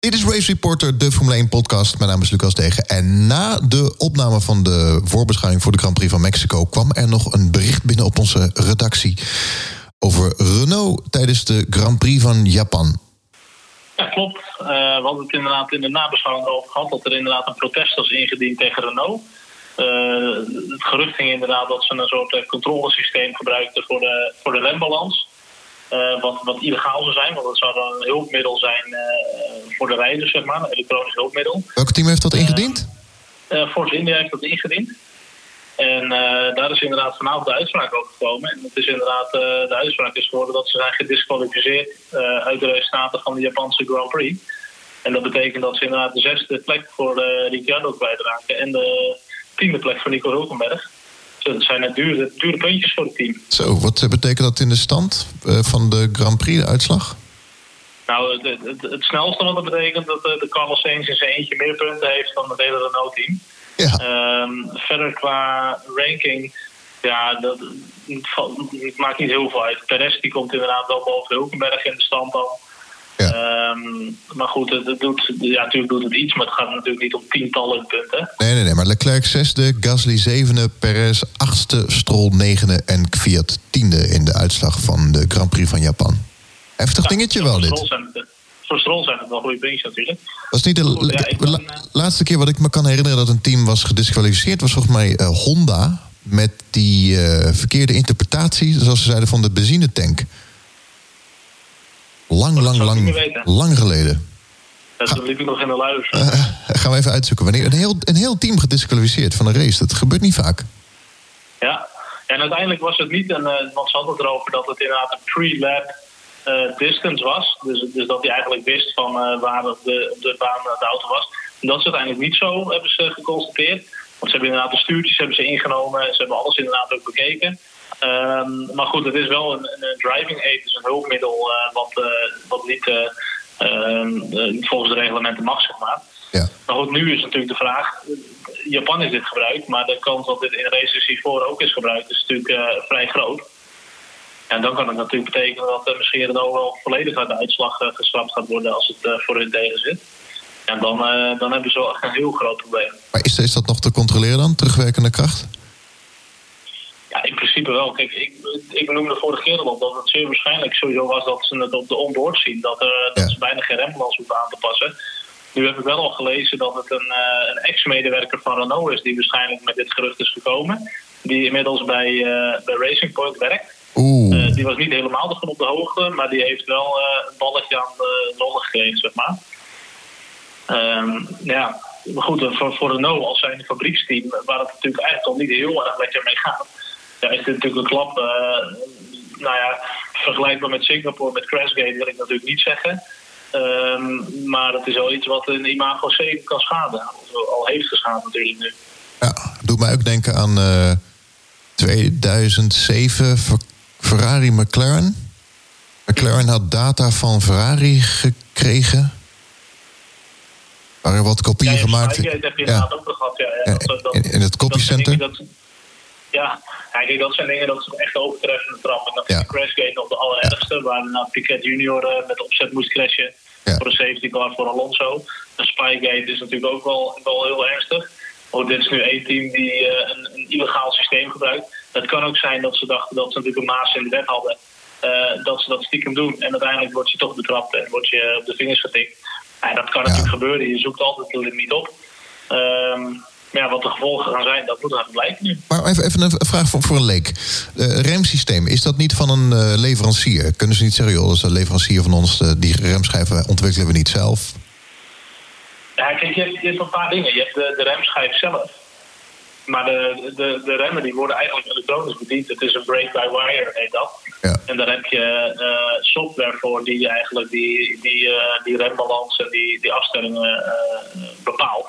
Dit is Race Reporter, de Formule 1 podcast. Mijn naam is Lucas Degen. En na de opname van de voorbeschouwing voor de Grand Prix van Mexico... kwam er nog een bericht binnen op onze redactie... over Renault tijdens de Grand Prix van Japan. Ja, klopt. Uh, we hadden het inderdaad in de nabeschouwing over gehad... dat er inderdaad een protest was ingediend tegen Renault. Uh, het gerucht ging inderdaad dat ze een soort controlesysteem gebruikten voor de, voor de rembalans... Uh, wat, wat illegaal zou zijn, want dat zou dan een hulpmiddel zijn uh, voor de rijders, zeg maar, een elektronisch hulpmiddel. Welk team heeft dat ingediend? Uh, Force India heeft dat ingediend. En daar is inderdaad vanavond de uitspraak over gekomen. En het is inderdaad, de uitspraak is geworden dat ze zijn gedisqualificeerd uit de resultaten van de Japanse Grand Prix. En dat betekent dat ze inderdaad de zesde plek voor Ricciardo kwijtraken en de tiende plek voor Nico Hulkenberg. Dat zijn het dure, dure puntjes voor het team. Zo, wat betekent dat in de stand uh, van de Grand Prix-uitslag? Nou, het, het, het, snelste wat dat betekent dat de, de Carlos Sainz in zijn eentje meer punten heeft dan het hele Renault-team. Ja. Um, verder qua ranking, ja, dat, het, maakt niet heel veel uit. Perez die komt inderdaad wel boven Hulkenberg in de stand al. Ja. Um, maar goed, het, het, doet, ja, natuurlijk doet het iets, maar het gaat natuurlijk niet om tientallen punten. Nee, nee, nee. Maar Leclerc zesde, Gasly zevende, Perez achtste, Stroll negende en Kvyat tiende in de uitslag van de Grand Prix van Japan. Heftig ja, dingetje wel, dit. Het, voor Stroll zijn het wel goede puntjes natuurlijk. Was niet de Goed, ja, ik la, ben, laatste keer wat ik me kan herinneren dat een team was gedisqualificeerd, was volgens mij uh, Honda. Met die uh, verkeerde interpretatie, zoals ze zeiden, van de benzinetank. Lang, lang, lang, lang geleden. Dat liep ik nog in de luier. Uh, gaan we even uitzoeken. Wanneer een heel, een heel team gedisqualificeerd van een race. Dat gebeurt niet vaak. Ja, en uiteindelijk was het niet, een, uh, want ze hadden het erover dat het inderdaad een pre-lap uh, distance was. Dus, dus dat hij eigenlijk wist van uh, waar de, de baan de auto was. En dat is uiteindelijk niet zo, hebben ze geconstateerd. Want ze hebben inderdaad de stuurtjes hebben ze ingenomen. En ze hebben alles inderdaad ook bekeken. Um, maar goed, het is wel een, een driving aid, dus een hulpmiddel uh, wat, uh, wat niet uh, volgens de reglementen mag, zeg maar. Ja. Maar goed, nu is natuurlijk de vraag, Japan is dit gebruikt, maar de kans dat dit in races hiervoor ook is gebruikt is natuurlijk vrij groot. En dan kan het natuurlijk betekenen dat uh, misschien Renault wel volledig uit de uitslag geschrapt gaat worden als het voor hun tegen zit. En dan, dan hebben ze wel echt een heel groot probleem. Maar is, is dat nog te controleren dan, terugwerkende kracht? Principe wel. Kijk, ik, ik benoemde vorige keer al dat het zeer waarschijnlijk sowieso was dat ze het op de onboard zien. Dat, er, dat ze bijna geen rembalans hoeven aan te passen. Nu heb ik wel al gelezen dat het een, uh, een ex-medewerker van Renault is die waarschijnlijk met dit gerucht is gekomen. Die inmiddels bij, uh, bij Racing Point werkt. Uh, die was niet helemaal ervan op de hoogte, maar die heeft wel een balletje aan de lollen gekregen, zeg maar. Um, ja, maar goed, voor, voor Renault als zijn fabrieksteam, waar het natuurlijk eigenlijk al niet heel erg lekker mee gaat ja, is dit natuurlijk een klap. Uh, nou ja, vergelijkbaar met Singapore, met Crashgate wil ik natuurlijk niet zeggen. Um, maar het is wel iets wat een imago zeker kan schaden. Al heeft geschaad natuurlijk nu. Ja, doet mij ook denken aan uh, 2007 Ferrari McLaren. McLaren had data van Ferrari gekregen. Er waren wat kopieën ja, gemaakt. Ja, dat heb je inderdaad ook gehad. Ja, ja, dat, dat, in, in het. Dat, ja, kijk, dat zijn dingen dat ze echt overtreffende trappen. Dat is Ja. de crashgate nog de allerergste, waar nou Piquet Junior uh, met opzet moest crashen Ja. voor een safety car voor Alonso. De Spygate is natuurlijk ook wel, wel heel ernstig. Oh, dit is nu één team die uh, een, een illegaal systeem gebruikt. Het kan ook zijn dat ze dachten dat ze natuurlijk een maas in de wet hadden. Uh, dat ze dat stiekem doen. En uiteindelijk word je toch betrapt en word je op de vingers getikt. Ja, dat kan natuurlijk gebeuren. Je zoekt altijd de limiet op. Um, maar ja, wat de gevolgen gaan zijn, dat moet gaan blijken nu. Maar even, even een vraag voor, voor een leek. Uh, remsysteem, is dat niet van een uh, leverancier? Kunnen ze niet zeggen, joh, dat is een leverancier van ons, uh, die remschijven ontwikkelen we niet zelf? Ja, kijk, je hebt, je hebt een paar dingen. Je hebt de, de remschijf zelf. Maar de, de, de remmen die worden eigenlijk elektronisch bediend. Het is een brake-by-wire, heet dat. Ja. En daar heb je uh, software voor die eigenlijk die, die, uh, die rembalans en die, die afstellingen uh, bepaalt.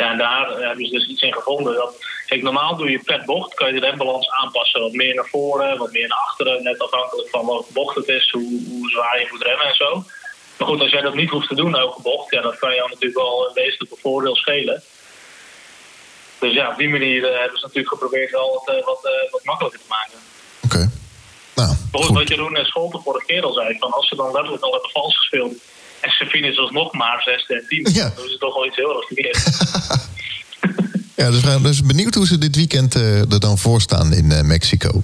Ja, en daar hebben ze dus iets in gevonden. Dat, kijk, normaal doe je per bocht, kan je de rembalans aanpassen. Wat meer naar voren, wat meer naar achteren. Net afhankelijk van welke bocht het is, hoe, hoe zwaar je moet remmen en zo. Maar goed, als jij dat niet hoeft te doen, elke bocht, ja, dat kan je natuurlijk wel een wezenlijk voordeel schelen. Dus ja, op die manier uh, hebben ze natuurlijk geprobeerd wel wat, uh, wat, uh, wat makkelijker te maken. Oké. Okay. Nou, Bijvoorbeeld wat Jeroen Scholten vorige keer al zei, van als ze dan letterlijk al hebben vals gespeeld En ze finishen alsnog maar zesde en tiende. Ja. Dat is toch wel iets heel erg verkeerd. Ja, dus we zijn dus benieuwd hoe ze dit weekend eh, er dan voor staan in eh, Mexico.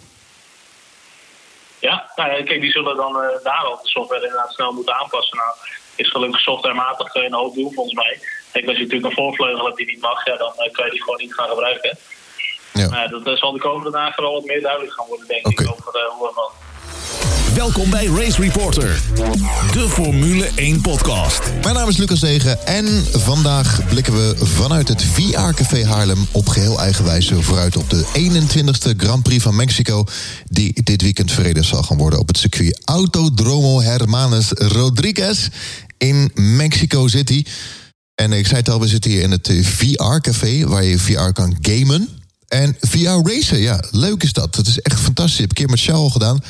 Ja, nou ja, kijk, die zullen dan eh daar al de software inderdaad snel moeten aanpassen. Nou, is gelukkig softwarematig een hoop doen volgens mij. Kijk, als je natuurlijk een voorvleugel hebt die niet mag, ja, dan kan je die gewoon niet gaan gebruiken. Ja. Dat zal de komende dagen wel wat meer duidelijk gaan worden, denk ik, over hoe wat. Welkom bij Race Reporter, de Formule 1 podcast. Mijn naam is Lucas Degen en vandaag blikken we vanuit het VR-café Haarlem op geheel eigen wijze vooruit op de 21ste Grand Prix van Mexico, die dit weekend verreden zal gaan worden op het circuit Autodromo Hermanes Rodriguez in Mexico City. En ik zei het al, we zitten hier in het VR-café waar je VR kan gamen. En VR racen, ja, leuk is dat. Het is echt fantastisch. Ik heb een keer met Charles gedaan.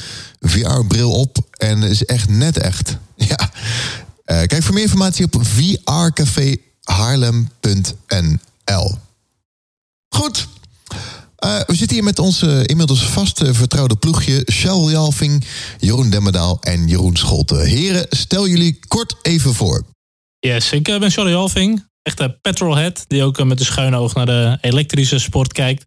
VR-bril op en is echt net echt. Ja. Eh, kijk voor meer informatie op vrcafehaarlem.nl. Goed. Eh, we zitten hier met onze inmiddels vast eh, vertrouwde ploegje... Charles Jalving, Jeroen Demmerdaal en Jeroen Scholte. Heren, stel jullie kort even voor. Yes, ik eh, ben Charlie Alving. Echt een petrolhead die ook eh, met een schuine oog naar de elektrische sport kijkt.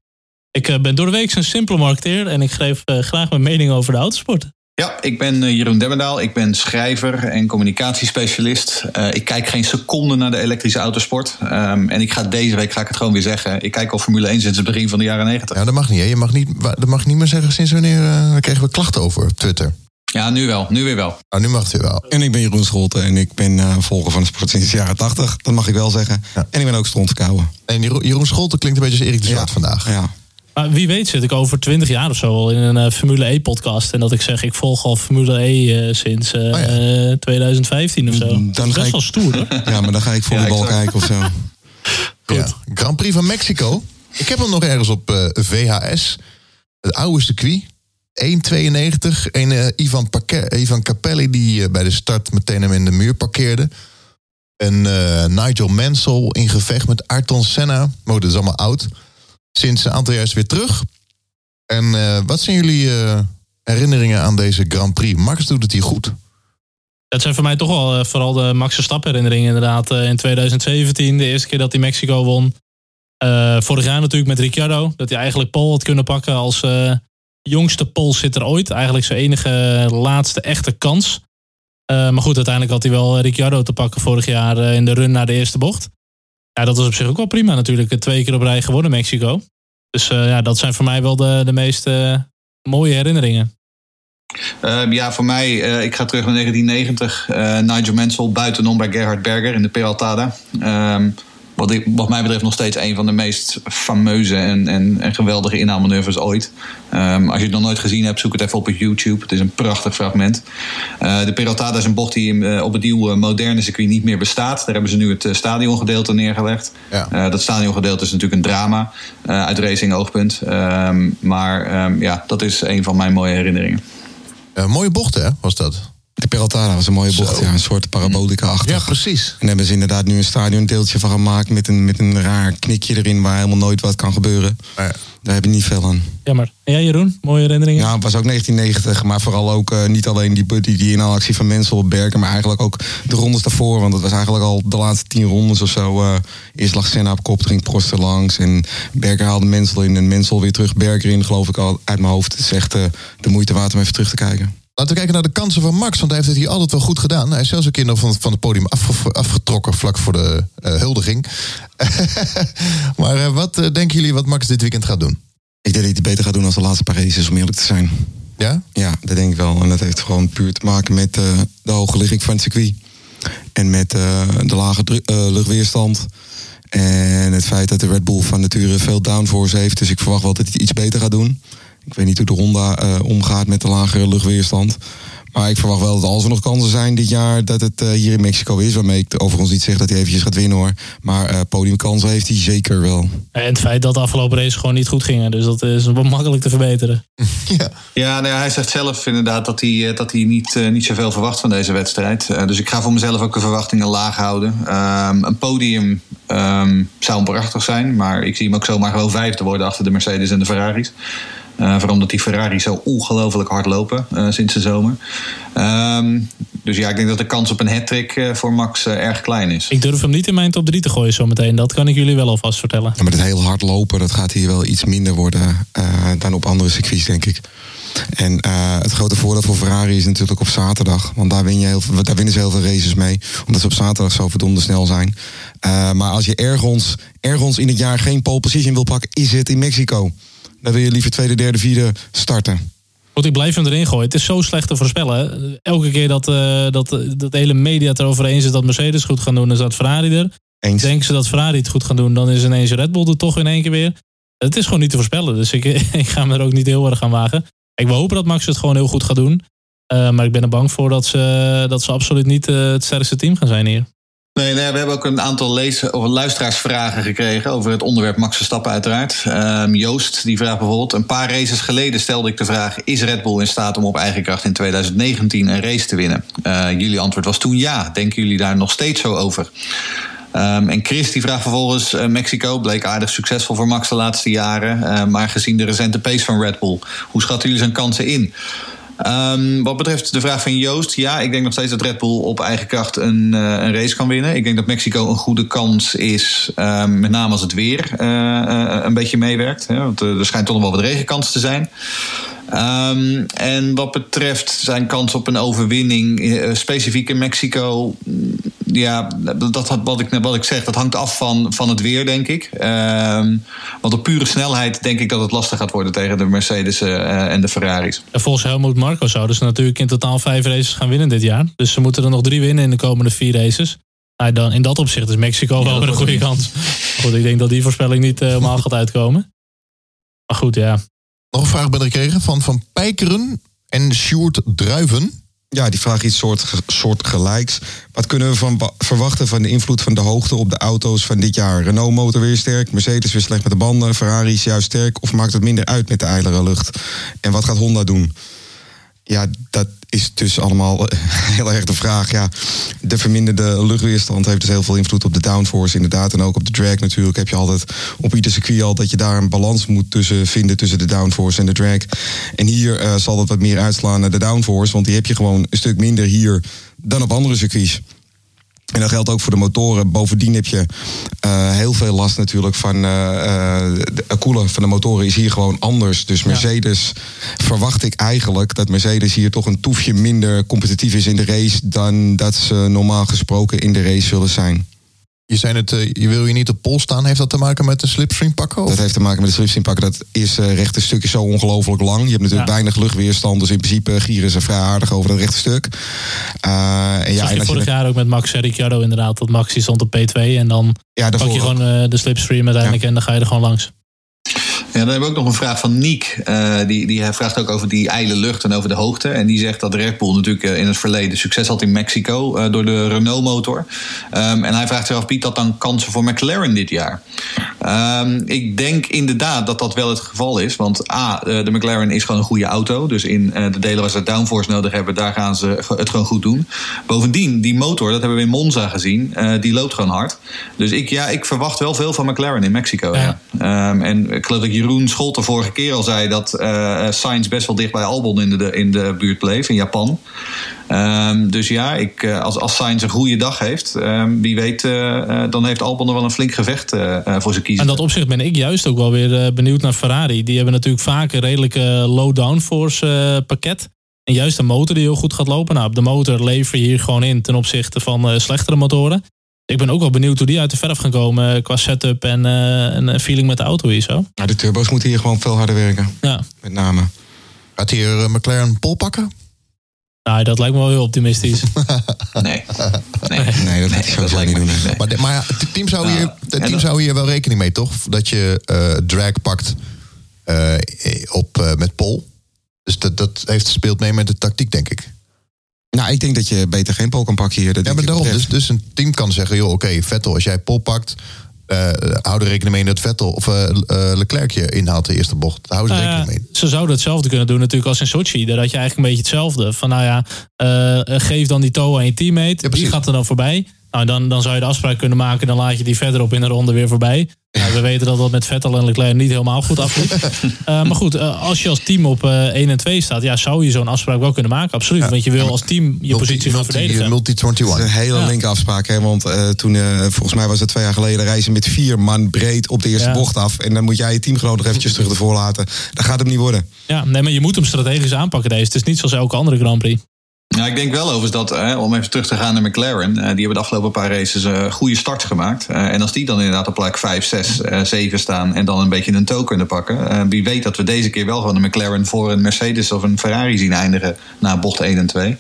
Ik eh, ben door de week een simpele marketeer en ik geef eh, graag mijn mening over de autosport. Ja, ik ben Jeroen Demmerdaal. Ik ben schrijver en communicatiespecialist. Eh, ik kijk geen seconde naar de elektrische autosport. Ehm, en ik ga deze week, ga ik het gewoon weer zeggen... ik kijk al Formule 1 sinds het begin van de jaren 90. Ja, dat mag niet. Hè? Je mag niet, dat mag je niet meer zeggen sinds wanneer... eh, daar kregen we klachten over op Twitter. Ja, nu wel. Nu weer wel. Nou, nu mag het weer wel. En ik ben Jeroen Scholte en ik ben eh, volger van de sport sinds de jaren 80. Dat mag ik wel zeggen. Ja. En ik ben ook strontgekouwen. En Jeroen, Jeroen Scholte klinkt een beetje als Erik de Zwart vandaag. Ja. Maar wie weet zit ik over twintig jaar of zo al in een eh, Formule E-podcast. En dat ik zeg, ik volg al Formule E eh, sinds eh, Oh ja. eh, 2015 of zo. Dan dat is ga best ik- wel stoer hoor. ja, maar dan ga ik voor Ja, de bal kijken of zo. Ja. Grand Prix van Mexico. Ik heb hem nog ergens op eh, VHS. Het oude circuit. 1,92. En eh, Ivan, Ivan Capelli die eh, bij de start meteen hem in de muur parkeerde. En eh, Nigel Mansell in gevecht met Ayrton Senna. Oh, dat is allemaal oud. Sinds een aantal jaar weer terug. En wat zijn jullie herinneringen aan deze Grand Prix? Max doet het hier goed. Dat zijn voor mij toch wel vooral de Max Verstappen herinneringen inderdaad. In 2017, de eerste keer dat hij Mexico won. Vorig jaar natuurlijk met Ricciardo. Dat hij eigenlijk Pole had kunnen pakken als jongste polsitter ooit. Eigenlijk zijn enige laatste echte kans. Eh, maar goed, uiteindelijk had hij wel Ricciardo te pakken vorig jaar eh, in de run naar de eerste bocht. Ja, dat was op zich ook wel prima natuurlijk. Twee keer op rij gewonnen Mexico. Dus eh, ja, dat zijn voor mij wel de, de meest mooie herinneringen. Ehm, ja, voor mij, ik ga terug naar 1990. Eh, Nigel Mansell buitenom bij Gerhard Berger in de Peraltada. Ehm, wat, ik, wat mij betreft nog steeds een van de meest fameuze en, en, en geweldige inhaalmanoeuvres ooit. Ehm, als je het nog nooit gezien hebt, zoek het even op op YouTube. Het is een prachtig fragment. Eh, de Peraltada is een bocht die eh, op het nieuwe moderne circuit niet meer bestaat. Daar hebben ze nu het eh, stadiongedeelte neergelegd. Ja. Dat stadiongedeelte is natuurlijk een drama uit racing oogpunt. Ehm, maar ehm, ja, dat is een van mijn mooie herinneringen. Mooie bochten, hè, was dat? De Peraltada was een mooie bocht. Zo. Ja, een soort parabolica-achtig. Ja, precies. En daar hebben ze inderdaad nu een stadiondeeltje van gemaakt met een, met een raar knikje erin waar helemaal nooit wat kan gebeuren. Ja. Daar heb ik niet veel aan. Jammer. En jij Jeroen, mooie herinneringen? Ja, het was ook 1990, maar vooral ook eh, niet alleen die, die, die inhaalactie van Mensel op Berken, maar eigenlijk ook de rondes daarvoor. Want het was eigenlijk al de laatste tien rondes of zo. eh, eerst lag Senna op kop, ging Prost er langs en Berker haalde Mensel in en Mensel weer terug Berker in, geloof ik al uit mijn hoofd. Het is echt de moeite waard om even terug te kijken. Laten we kijken naar de kansen van Max, want hij heeft het hier altijd wel goed gedaan. Hij is zelfs een keer nog van, van het podium afge- afgetrokken vlak voor de eh, huldiging. maar eh, wat eh, denken jullie wat Max dit weekend gaat doen? Ik denk dat hij het beter gaat doen als de laatste Parijs is, om eerlijk te zijn. Ja? Ja, dat denk ik wel. En dat heeft gewoon puur te maken met de hoge ligging van het circuit. En met de lage luchtweerstand. En het feit dat de Red Bull van nature veel downforce heeft. Dus ik verwacht wel dat hij het iets beter gaat doen. Ik weet niet hoe de Honda eh, omgaat met de lagere luchtweerstand. Maar ik verwacht wel dat als er nog kansen zijn dit jaar... dat het eh, hier in Mexico is. Waarmee ik overigens niet zeg dat hij eventjes gaat winnen hoor. Maar eh, podiumkansen heeft hij zeker wel. En het feit dat de afgelopen race gewoon niet goed gingen. Dus dat is wel makkelijk te verbeteren. Ja. Ja, nou ja, hij zegt zelf inderdaad dat hij, eh, dat hij niet, niet zoveel verwacht van deze wedstrijd. Eh, dus ik ga voor mezelf ook de verwachtingen laag houden. Ehm, een podium ehm, zou prachtig zijn, maar ik zie hem ook zomaar gewoon vijfde worden achter de Mercedes en de Ferraris. Uh, vooral omdat die Ferrari zo ongelooflijk hard lopen uh, sinds de zomer. Um, dus ja, ik denk dat de kans op een hat-trick uh, voor Max erg klein is. Ik durf hem niet in mijn top 3 te gooien zometeen. Dat kan ik jullie wel alvast vertellen. Ja, maar het heel hard lopen, dat gaat hier wel iets minder worden dan op andere circuits, denk ik. En uh, het grote voordeel voor Ferrari is natuurlijk op zaterdag. Want daar, win je heel, daar winnen ze heel veel races mee. Omdat ze op zaterdag zo verdomde snel zijn. Uh, maar als je ergens, ergens in het jaar geen pole position wil pakken, is het in Mexico. Dan wil je liever tweede, derde, vierde starten. Goed, ik blijf hem erin gooien. Het is zo slecht te voorspellen. Elke keer dat, uh, dat, dat de hele media het erover eens is dat Mercedes goed gaan doen, dan staat Ferrari er. Eens. Denken ze dat Ferrari het goed gaan doen, dan is ineens Red Bull er toch in één keer weer. Het is gewoon niet te voorspellen. Dus ik, ik ga me er ook niet heel erg aan wagen. Ik wil hopen dat Max het gewoon heel goed gaat doen. Uh, maar ik ben er bang voor dat ze, dat ze absoluut niet uh, het sterkste team gaan zijn hier. Nee, we hebben ook een aantal luisteraarsvragen gekregen over het onderwerp Max Verstappen uiteraard. Um, Joost die vraagt bijvoorbeeld, een paar races geleden stelde ik de vraag... is Red Bull in staat om op eigen kracht in 2019 een race te winnen? Uh, jullie antwoord was toen ja. Denken jullie daar nog steeds zo over? Um, en Chris die vraagt vervolgens: uh, Mexico bleek aardig succesvol voor Max de laatste jaren. Uh, maar gezien de recente pace van Red Bull, hoe schatten jullie zijn kansen in? Um, wat betreft de vraag van Joost, ja, ik denk nog steeds dat Red Bull op eigen kracht een, uh, een race kan winnen. Ik denk dat Mexico een goede kans is, um, met name als het weer een beetje meewerkt. Hè, want er schijnt toch nog wel wat regenkans te zijn. Um, en wat betreft zijn kans op een overwinning, uh, specifiek in Mexico, ja, dat, wat, ik, wat ik zeg, dat hangt af van, van het weer, denk ik. Um, want op pure snelheid denk ik dat het lastig gaat worden tegen de Mercedes uh, en de Ferraris. En volgens Helmut Marco zouden ze natuurlijk in totaal vijf races gaan winnen dit jaar. Dus ze moeten er nog drie winnen in de komende vier races. Nou, dan, in dat opzicht is Mexico wel weer een goede kans. Goed, ik denk dat die voorspelling niet uh, helemaal gaat uitkomen. Maar goed, ja. Nog een vraag gekregen van Van Pijkeren en Sjoerd Druiven. Ja, die vraag iets soort, soort gelijks. Wat kunnen we van verwachten van de invloed van de hoogte op de auto's van dit jaar? Renault motor weer sterk, Mercedes weer slecht met de banden, Ferrari is juist sterk of maakt het minder uit met de ijlere lucht? En wat gaat Honda doen? Ja, dat is dus allemaal heel erg de vraag. Ja, de verminderde luchtweerstand heeft dus heel veel invloed op de downforce inderdaad. En ook op de drag natuurlijk heb je altijd op ieder circuit al dat je daar een balans moet tussen vinden tussen de downforce en de drag. En hier uh, zal dat wat meer uitslaan naar de downforce, want die heb je gewoon een stuk minder hier dan op andere circuits. En dat geldt ook voor de motoren. Bovendien heb je uh, heel veel last natuurlijk van uh, de koelen van de motoren is hier gewoon anders. Dus Mercedes ja. verwacht ik eigenlijk dat Mercedes hier toch een toefje minder competitief is in de race dan dat ze normaal gesproken in de race zullen zijn. Je zei het, uh, je wil je niet op pol staan. Heeft dat te maken met de slipstream pakken? Of? Dat heeft te maken met de slipstream pakken. Dat is uh, rechte stukje zo ongelooflijk lang. Je hebt natuurlijk ja. weinig luchtweerstand. Dus in principe gieren ze vrij aardig over dat rechte stuk. Uh, en ja, en vorig jaar ook met Max en Ricciardo inderdaad. Dat Max die stond op P2 en dan ja, pak je gewoon uh, de slipstream uiteindelijk ja. en dan ga je er gewoon langs. Ja, dan hebben we ook nog een vraag van Niek. Uh, die, die vraagt ook over die ijle lucht en over de hoogte. En die zegt dat Red Bull natuurlijk in het verleden succes had in Mexico uh, door de Renault-motor. Um, en hij vraagt zich af, biedt dat dan kansen voor McLaren dit jaar? Um, ik denk inderdaad dat dat wel het geval is. Want A, de McLaren is gewoon een goede auto. Dus in de delen waar ze downforce nodig hebben, daar gaan ze het gewoon goed doen. Bovendien, die motor, dat hebben we in Monza gezien, die loopt gewoon hard. Dus ik, ja, ik verwacht wel veel van McLaren in Mexico. Ja. Ja. Um, en ik geloof dat Jeroen Scholten vorige keer al zei dat uh, Sainz best wel dicht bij Albon in de, in de buurt bleef, in Japan. Um, dus ja, ik, als, als Sainz een goede dag heeft, um, wie weet, uh, dan heeft Albon er wel een flink gevecht voor zijn kiezen. En dat opzicht ben ik juist ook wel weer benieuwd naar Ferrari. Die hebben natuurlijk vaak een redelijke low downforce pakket. En juist een motor die heel goed gaat lopen. Nou, op de motor lever je hier gewoon in ten opzichte van slechtere motoren ik ben ook wel benieuwd hoe die uit de verf gaan komen qua setup en, uh, en feeling met de auto hier zo. Ja, de turbo's moeten hier gewoon veel harder werken. Ja. Met name. Gaat hier uh, McLaren pol pakken? Nou, dat lijkt me wel heel optimistisch. nee. nee. Nee, dat nee, sowieso niet doen. Nee. Maar, de, maar het team, zou, hier, het team zou hier wel rekening mee, toch? Dat je uh, drag pakt op, met pol. Dus dat, dat heeft, speelt mee met de tactiek, denk ik. Nou, ik denk dat je beter geen pol kan pakken hier. Dat ja, maar daarom. Dus, dus een team kan zeggen, joh, oké, okay, Vettel, als jij pol pakt, uh, hou er rekening mee dat Vettel of uh, Leclerc je inhaalt de eerste bocht. Hou er uh, rekening mee. Ze zouden hetzelfde kunnen doen natuurlijk als in Sochi. Daar had je eigenlijk een beetje hetzelfde. Van nou ja, geef dan die toe aan je teammate. Ja, die gaat er dan voorbij. Nou, dan, dan zou je de afspraak kunnen maken. Dan laat je die verderop in de ronde weer voorbij. Nou, we weten dat dat met Vettel en Leclerc niet helemaal goed afliep. Uh, maar goed, uh, als je als team op uh, 1 en 2 staat, ja, zou je zo'n afspraak wel kunnen maken. Absoluut. Ja. Want je wil als team je positie gaan verdedigen. Multi Dat is 21. een hele Ja. afspraak, hè? Want eh, toen, eh, volgens mij was het twee jaar geleden, reizen met vier man breed op de eerste Ja. bocht af. En dan moet jij je teamgenoot nog eventjes terug ervoor laten. Dat gaat hem niet worden. Ja, nee, maar je moet hem strategisch aanpakken deze. Het is niet zoals elke andere Grand Prix. Ja, ik denk wel overigens dat, hè, om even terug te gaan naar McLaren, eh, die hebben de afgelopen paar races eh, goede starts gemaakt. Eh, en als die dan inderdaad op plek 5, 6, eh 7 staan en dan een beetje een toe kunnen pakken, wie weet dat we deze keer wel gewoon een McLaren voor een Mercedes of een Ferrari zien eindigen na bocht 1 en 2.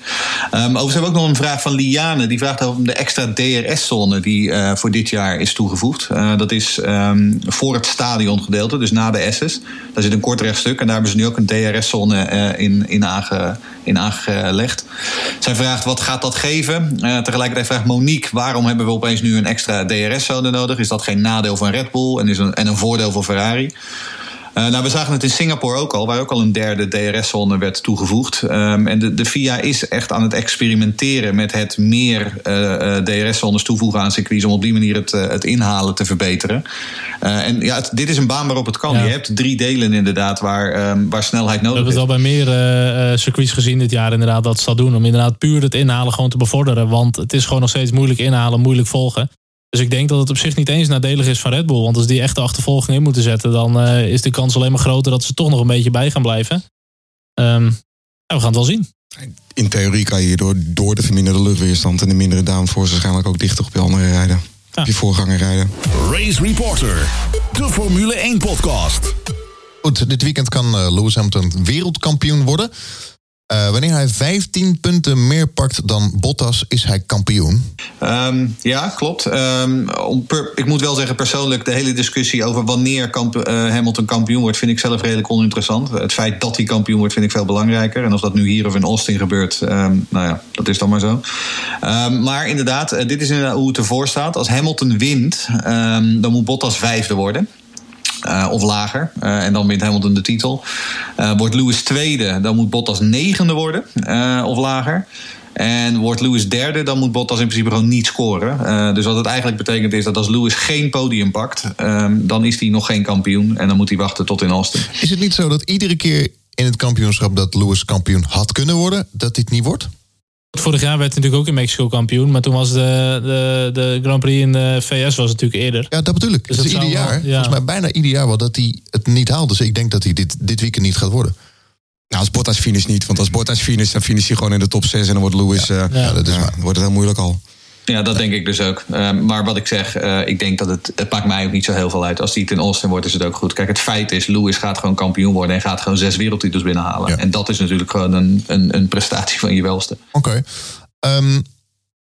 Ehm overigens hebben we ook nog een vraag van Liane, die vraagt over de extra DRS-zone die voor dit jaar is toegevoegd. Dat is ehm, voor het stadiongedeelte, dus na de S's. Daar zit een kort rechtstuk en daar hebben ze nu ook een DRS-zone in, in, aange, in aangelegd. Zij vraagt wat gaat dat geven? Eh, tegelijkertijd vraagt Monique waarom hebben we opeens nu een extra DRS-zone nodig? Is dat geen nadeel van Red Bull en, is een, en een voordeel voor Ferrari? Eh, nou, we zagen het in Singapore ook al, waar ook al een derde DRS-zone werd toegevoegd. Ehm, en de, de FIA is echt aan het experimenteren met het meer eh, eh, DRS-zones toevoegen aan circuits om op die manier het, het inhalen te verbeteren. En ja, het- dit is een baan waarop het kan. Ja. Je hebt drie delen inderdaad waar, ehm, waar snelheid We nodig hebben is. het al bij meer circuits gezien dit jaar inderdaad dat ze dat doen. Om inderdaad puur het inhalen gewoon te bevorderen. Want het is gewoon nog steeds moeilijk inhalen, moeilijk volgen. Dus ik denk dat het op zich niet eens nadelig is van Red Bull. Want als die echt de achtervolging in moeten zetten... dan eh, is de kans alleen maar groter dat ze toch nog een beetje bij gaan blijven. Ehm, nou, we gaan het wel zien. In theorie kan je hierdoor door de verminderde luchtweerstand en de mindere downforce waarschijnlijk ook dichter op je andere rijden. Ja. Op je voorganger rijden. Race Reporter, de Formule 1 podcast. Goed, dit weekend kan eh, Lewis Hamilton wereldkampioen worden. Eh, wanneer hij 15 punten meer pakt dan Bottas, is hij kampioen. Ehm, ja, klopt. Ehm, ik moet wel zeggen, persoonlijk, de hele discussie over wanneer eh, Hamilton kampioen wordt, vind ik zelf redelijk oninteressant. Het feit dat hij kampioen wordt, vind ik veel belangrijker. En of dat nu hier of in Austin gebeurt, ehm, nou ja, dat is dan maar zo. Maar inderdaad, eh, dit is inderdaad hoe het ervoor staat. Als Hamilton wint, dan moet Bottas vijfde worden. Eh, of lager. Eh, en dan wint Hamilton de titel. Eh, wordt Lewis tweede, dan moet Bottas negende worden. of lager. En wordt Lewis derde, dan moet Bottas in principe gewoon niet scoren. Dus wat het eigenlijk betekent is dat als Lewis geen podium pakt, ehm, dan is hij nog geen kampioen. En dan moet hij wachten tot in Austin. Is het niet zo dat iedere keer in het kampioenschap dat Lewis kampioen had kunnen worden, dat dit niet wordt? Vorig jaar werd hij natuurlijk ook in Mexico kampioen. Maar toen was de, de, de Grand Prix in de VS was natuurlijk eerder. Ja, dat bedoel ik. Dus dat ieder wel- jaar, ja. volgens mij bijna ieder jaar wel, dat hij het niet haalt. Dus ik denk dat hij dit, dit weekend niet gaat worden. Nou, als Bottas finish niet. Want als Bottas finish, dan finish hij gewoon in de top 6 en dan wordt Lewis... Ja, Ja, dat is wordt het heel moeilijk al. Ja, dat denk ik dus ook. Ehm, maar wat ik zeg, eh, ik denk dat het, het maakt mij ook niet zo heel veel uit. Als hij het in Austin wordt, is het ook goed. Kijk, het feit is, Lewis gaat gewoon kampioen worden en gaat gewoon zes wereldtitels binnenhalen. Ja. En dat is natuurlijk gewoon een, een, een prestatie van je welste. Oké. Ehm,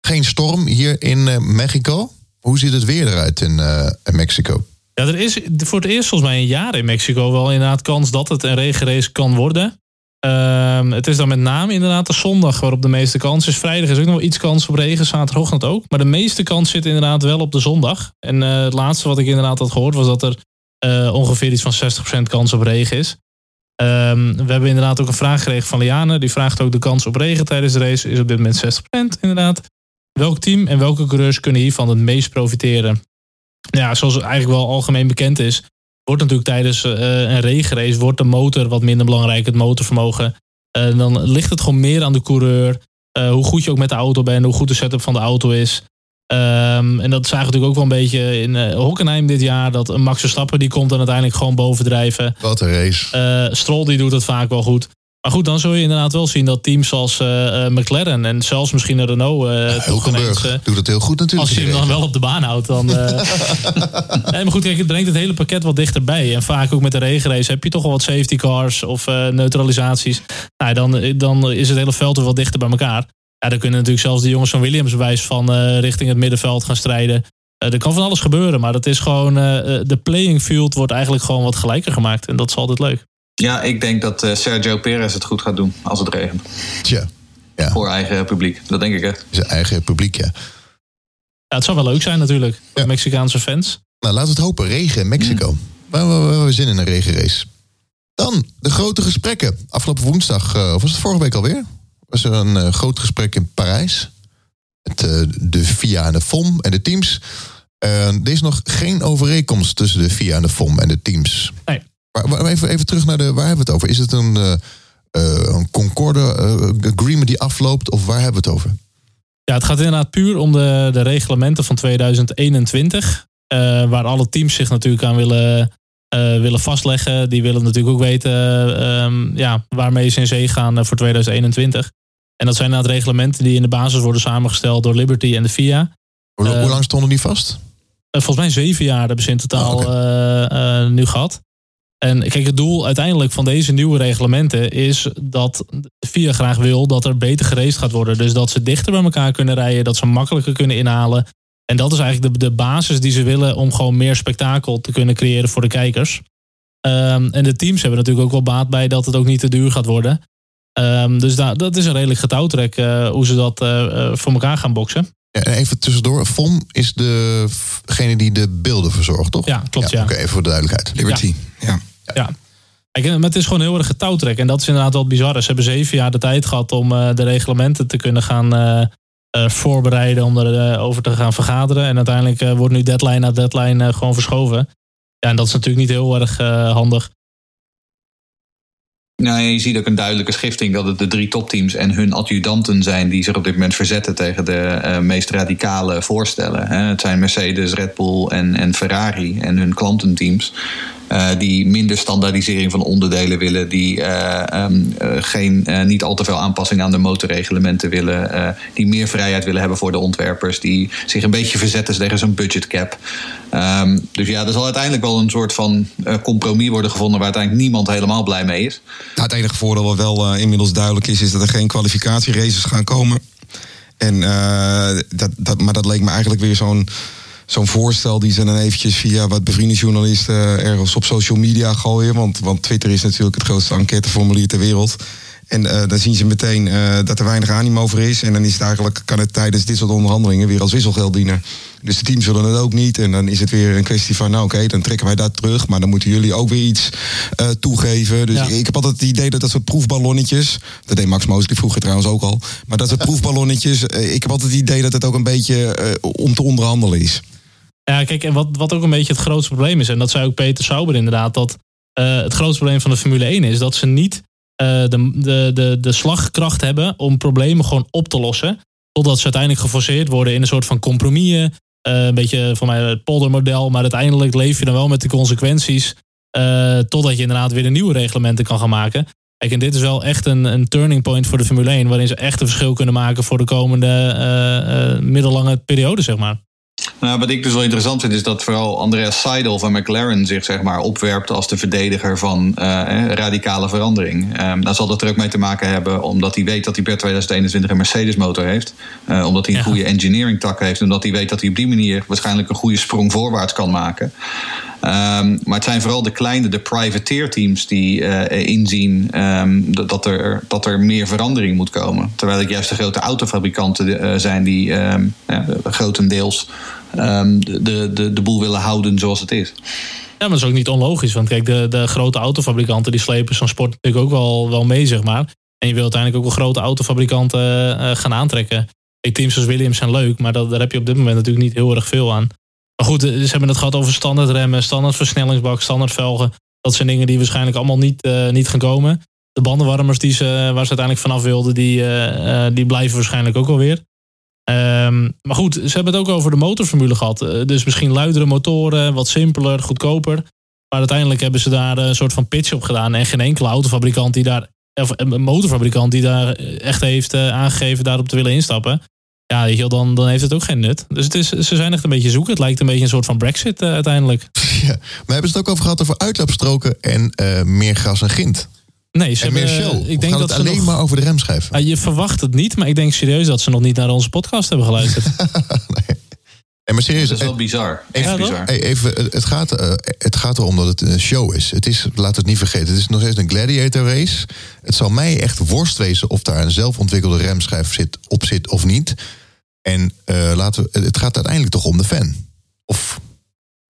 geen storm hier in eh, Mexico. Hoe ziet het weer eruit in, eh, in Mexico? Ja, er is voor het eerst volgens mij een jaar in Mexico wel inderdaad kans dat het een regenrace kan worden. Ehm, het is dan met name inderdaad de zondag waarop de meeste kans is. Vrijdag is ook nog iets kans op regen, zaterdagochtend ook. Maar de meeste kans zit inderdaad wel op de zondag. En eh, het laatste wat ik inderdaad had gehoord was dat er eh, ongeveer iets van 60% kans op regen is. Ehm, we hebben inderdaad ook een vraag gekregen van Liane. Die vraagt ook de kans op regen tijdens de race. Is op dit moment 60% inderdaad. Welk team en welke coureurs kunnen hiervan het meest profiteren? Ja, zoals eigenlijk wel algemeen bekend is, wordt natuurlijk tijdens eh, een regenrace wordt de motor wat minder belangrijk, het motorvermogen. Eh, dan ligt het gewoon meer aan de coureur. eh, hoe goed je ook met de auto bent, hoe goed de setup van de auto is. Ehm, en dat zagen we natuurlijk ook wel een beetje in eh Hockenheim dit jaar. Dat Max Verstappen die komt dan uiteindelijk gewoon bovendrijven. Wat een race. Eh Stroll die doet het vaak wel goed. Maar goed, dan zul je inderdaad wel zien dat teams als eh, eh, McLaren en zelfs misschien een Renault... ineens, eh, doet het heel goed natuurlijk. als je hem dan wel op de baan houdt, dan. nee, maar goed, kijk, het brengt het hele pakket wat dichterbij. En vaak ook met de regenrace heb je toch wel wat safety cars of neutralisaties. Nou, dan, dan is het hele veld weer wat dichter bij elkaar. Ja, dan kunnen natuurlijk zelfs de jongens van Williams bewijs van richting het middenveld gaan strijden. Er kan van alles gebeuren, maar dat is gewoon. de playing field wordt eigenlijk gewoon wat gelijker gemaakt. En dat is altijd leuk. Ja, ik denk dat eh, Sergio Perez het goed gaat doen als het regent. Tja, Voor eigen publiek. Dat denk ik echt. zijn eigen publiek, ja. Ja, het zou wel leuk zijn natuurlijk. Voor Ja. de Mexicaanse fans. Nou, laten we het hopen. Regen in Mexico. We, we, we hebben zin in een regenrace. Dan de grote gesprekken. Afgelopen woensdag, eh, of was het vorige week alweer? Was er een eh, groot gesprek in Parijs. met eh, de FIA en de FOM en de teams. Eh, er is nog geen overeenkomst tussen de FIA en de FOM en de teams. Nee. Maar, maar even, even terug naar de, waar hebben we het over? Is het een, eh, een Concorde eh, agreement die afloopt of waar hebben we het over? Ja, het gaat inderdaad puur om de, de reglementen van 2021. eh, waar alle teams zich natuurlijk aan willen, willen vastleggen. Die willen natuurlijk ook weten eh, ehm, ja, waarmee ze in zee gaan voor 2021. En dat zijn inderdaad reglementen die in de basis worden samengesteld door Liberty en de FIA. Hoe, hoe lang stonden die vast? Volgens mij zeven jaar hebben ze in totaal Oh, nu gehad. En kijk, het doel uiteindelijk van deze nieuwe reglementen is dat FIA graag wil dat er beter geraced gaat worden. Dus dat ze dichter bij elkaar kunnen rijden, dat ze makkelijker kunnen inhalen. En dat is eigenlijk de, de basis die ze willen om gewoon meer spektakel te kunnen creëren voor de kijkers. Ehm, en de teams hebben natuurlijk ook wel baat bij dat het ook niet te duur gaat worden. Ehm, dus dat is een redelijk getouwtrek eh, hoe ze dat eh, eh, voor elkaar gaan boksen. Even tussendoor, FOM is degene die de beelden verzorgt, toch? Ja, klopt, ja. Oké, even voor de duidelijkheid. Liberty, ja. Ja. Kijk, en het is gewoon heel erg getouwtrek. En dat is inderdaad wel bizar. Ze hebben zeven jaar de tijd gehad om eh, de reglementen te kunnen gaan eh, eh, voorbereiden. Om erover over te gaan vergaderen. En uiteindelijk wordt nu deadline na deadline gewoon verschoven. Ja, en dat is natuurlijk niet heel erg handig. Nou, je ziet ook een duidelijke schifting dat het de drie topteams en hun adjudanten zijn die zich op dit moment verzetten tegen de meest radicale voorstellen. Hè. Het zijn Mercedes, Red Bull en, en Ferrari en hun klantenteams. Eh, die minder standaardisering van onderdelen willen, die eh, ehm, eh, geen, niet al te veel aanpassing aan de motorreglementen willen, die meer vrijheid willen hebben voor de ontwerpers, die zich een beetje verzetten tegen zo'n budgetcap. Ehm, dus ja, er zal uiteindelijk wel een soort van compromis worden gevonden waar uiteindelijk niemand helemaal blij mee is. Nou, het enige voordeel wat wel inmiddels duidelijk is, is dat er geen kwalificatieraces gaan komen. En, dat, dat, maar dat leek me eigenlijk weer zo'n zo'n voorstel die ze dan eventjes via wat bevriende journalisten eh, ergens op social media gooien. Want, want Twitter is natuurlijk het grootste enquêteformulier ter wereld. En eh, dan zien ze meteen eh, dat er weinig animo over is. En dan is het eigenlijk, kan het tijdens dit soort onderhandelingen weer als wisselgeld dienen. Dus de teams willen het ook niet. En dan is het weer een kwestie van, nou oké, dan trekken wij dat terug. Maar dan moeten jullie ook weer iets toegeven. Dus Ja. ik heb altijd het idee dat dat soort proefballonnetjes... Dat deed Max Mosley vroeger trouwens ook al. Maar dat soort proefballonnetjes... ik heb altijd het idee dat het ook een beetje om te onderhandelen is. Ja, kijk, en wat, wat ook een beetje het grootste probleem is, en dat zei ook Peter Sauber inderdaad, dat eh, het grootste probleem van de Formule 1 is dat ze niet eh, de, de, de, de slagkracht hebben om problemen gewoon op te lossen. Totdat ze uiteindelijk geforceerd worden in een soort van compromissen. Eh, een beetje van mij het poldermodel, maar uiteindelijk leef je dan wel met de consequenties. totdat je inderdaad weer de nieuwe reglementen kan gaan maken. Kijk, en dit is wel echt een, een turning point voor de Formule 1, waarin ze echt een verschil kunnen maken voor de komende middellange periode, zeg maar. Nou, wat ik dus wel interessant vind, is dat vooral Andreas Seidel van McLaren zich zeg maar, opwerpt als de verdediger van eh, eh, radicale verandering. Ehm dan zal dat er ook mee te maken hebben, omdat hij weet dat hij per 2021 een Mercedes-motor heeft. Eh, omdat hij een Ja. goede engineering tak heeft. En omdat hij weet dat hij op die manier waarschijnlijk een goede sprong voorwaarts kan maken. Ehm, maar het zijn vooral de kleine, de privateer-teams die eh, inzien ehm, dat, er, dat er meer verandering moet komen. Terwijl het juist de grote autofabrikanten eh, zijn die ehm, ja, grotendeels de, de, de, boel willen houden zoals het is. Ja, maar dat is ook niet onlogisch. Want kijk, de, de grote autofabrikanten die slepen zo'n sport natuurlijk ook wel, wel mee, zeg maar. En je wil uiteindelijk ook wel grote autofabrikanten eh, gaan aantrekken. Teams als Williams zijn leuk, maar dat, daar heb je op dit moment natuurlijk niet heel erg veel aan. Maar goed, eh, ze hebben het gehad over standaard remmen, standaard versnellingsbak, standaard velgen. Dat zijn dingen die waarschijnlijk allemaal niet, eh, niet gaan komen. De bandenwarmers die ze, waar ze uiteindelijk vanaf wilden, die, eh, eh, die blijven waarschijnlijk ook alweer. Ehm, maar goed, ze hebben het ook over de motorformule gehad. Eh, dus misschien luidere motoren, wat simpeler, goedkoper. Maar uiteindelijk hebben ze daar eh, een soort van pitch op gedaan. En geen enkele autofabrikant die daar, of een motorfabrikant die daar echt heeft eh, aangegeven daarop te willen instappen. Ja, weet je wel, dan, dan heeft het ook geen nut. Dus het is, ze zijn echt een beetje zoeken. Het lijkt een beetje een soort van Brexit eh, uiteindelijk. Ja. Maar hebben ze het ook over gehad over uitlaapstroken en eh, meer gras en grind? Nee, ze En meer hebben, show? Ik denk dat het ze alleen nog, maar over de remschijf? Ah, je verwacht het niet, maar ik denk serieus dat ze nog niet naar onze podcast hebben geluisterd. En maar serieus, Dat is wel eh, bizar. Even, bizar. Hey, even, eh, het, gaat, eh, het gaat erom dat het een show is. Het is, laat het niet vergeten, het is nog steeds een gladiator race. Het zal mij echt worst wezen of daar een zelfontwikkelde remschijf zit, op zit of niet. En eh, laten we, het gaat uiteindelijk toch om de fan. Of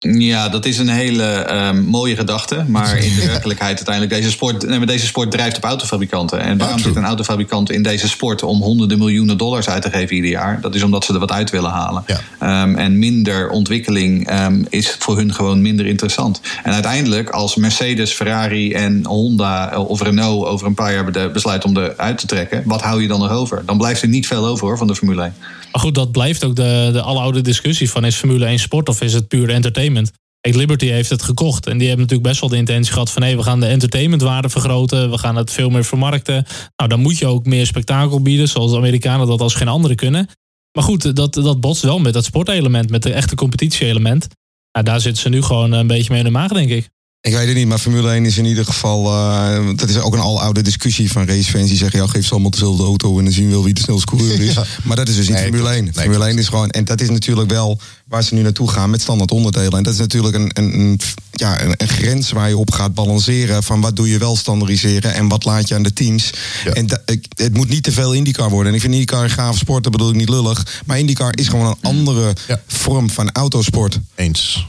Ja, dat is een hele ehm, mooie gedachte. Maar in de werkelijkheid uiteindelijk, deze sport, nee, maar deze sport drijft op autofabrikanten. En waarom zit een autofabrikant in deze sport om honderden miljoenen dollars uit te geven ieder jaar? Dat is omdat ze er wat uit willen halen. Ja. Ehm, en minder ontwikkeling ehm, is voor hun gewoon minder interessant. En uiteindelijk, als Mercedes, Ferrari en Honda of Renault over een paar jaar be- besluiten om eruit te trekken, wat hou je dan nog over? Dan blijft er niet veel over hoor van de Formule 1. Maar goed, dat blijft ook de, de aloude discussie van is Formule 1 sport of is het puur entertainment? Kijk, Liberty heeft het gekocht en die hebben natuurlijk best wel de intentie gehad van hé, we gaan de entertainmentwaarde vergroten, we gaan het veel meer vermarkten. Nou, dan moet je ook meer spektakel bieden, zoals de Amerikanen dat als geen andere kunnen. Maar goed, dat, dat botst wel met dat sportelement, met de echte competitie-element. Nou, daar zitten ze nu gewoon een beetje mee in de maag, denk ik. Ik weet het niet, maar Formule 1 is in ieder geval... eh, dat is ook een aloude discussie van racefans die zeggen... ja, geef ze allemaal dezelfde auto en dan zien we wel wie de snelste coureur is. Ja. Maar dat is dus niet Nee, Formule 1. klopt. Nee, Formule 1 klopt. is gewoon... En dat is natuurlijk wel waar ze nu naartoe gaan met standaard onderdelen. En dat is natuurlijk een, een, een, ja, een, een grens waar je op gaat balanceren... van wat doe je wel standaardiseren en wat laat je aan de teams. Ja. En da- ik- het moet niet te veel IndyCar worden. En ik vind IndyCar een gaaf sport, dat bedoel ik niet lullig. Maar IndyCar is gewoon een andere Ja. vorm van autosport. Eens.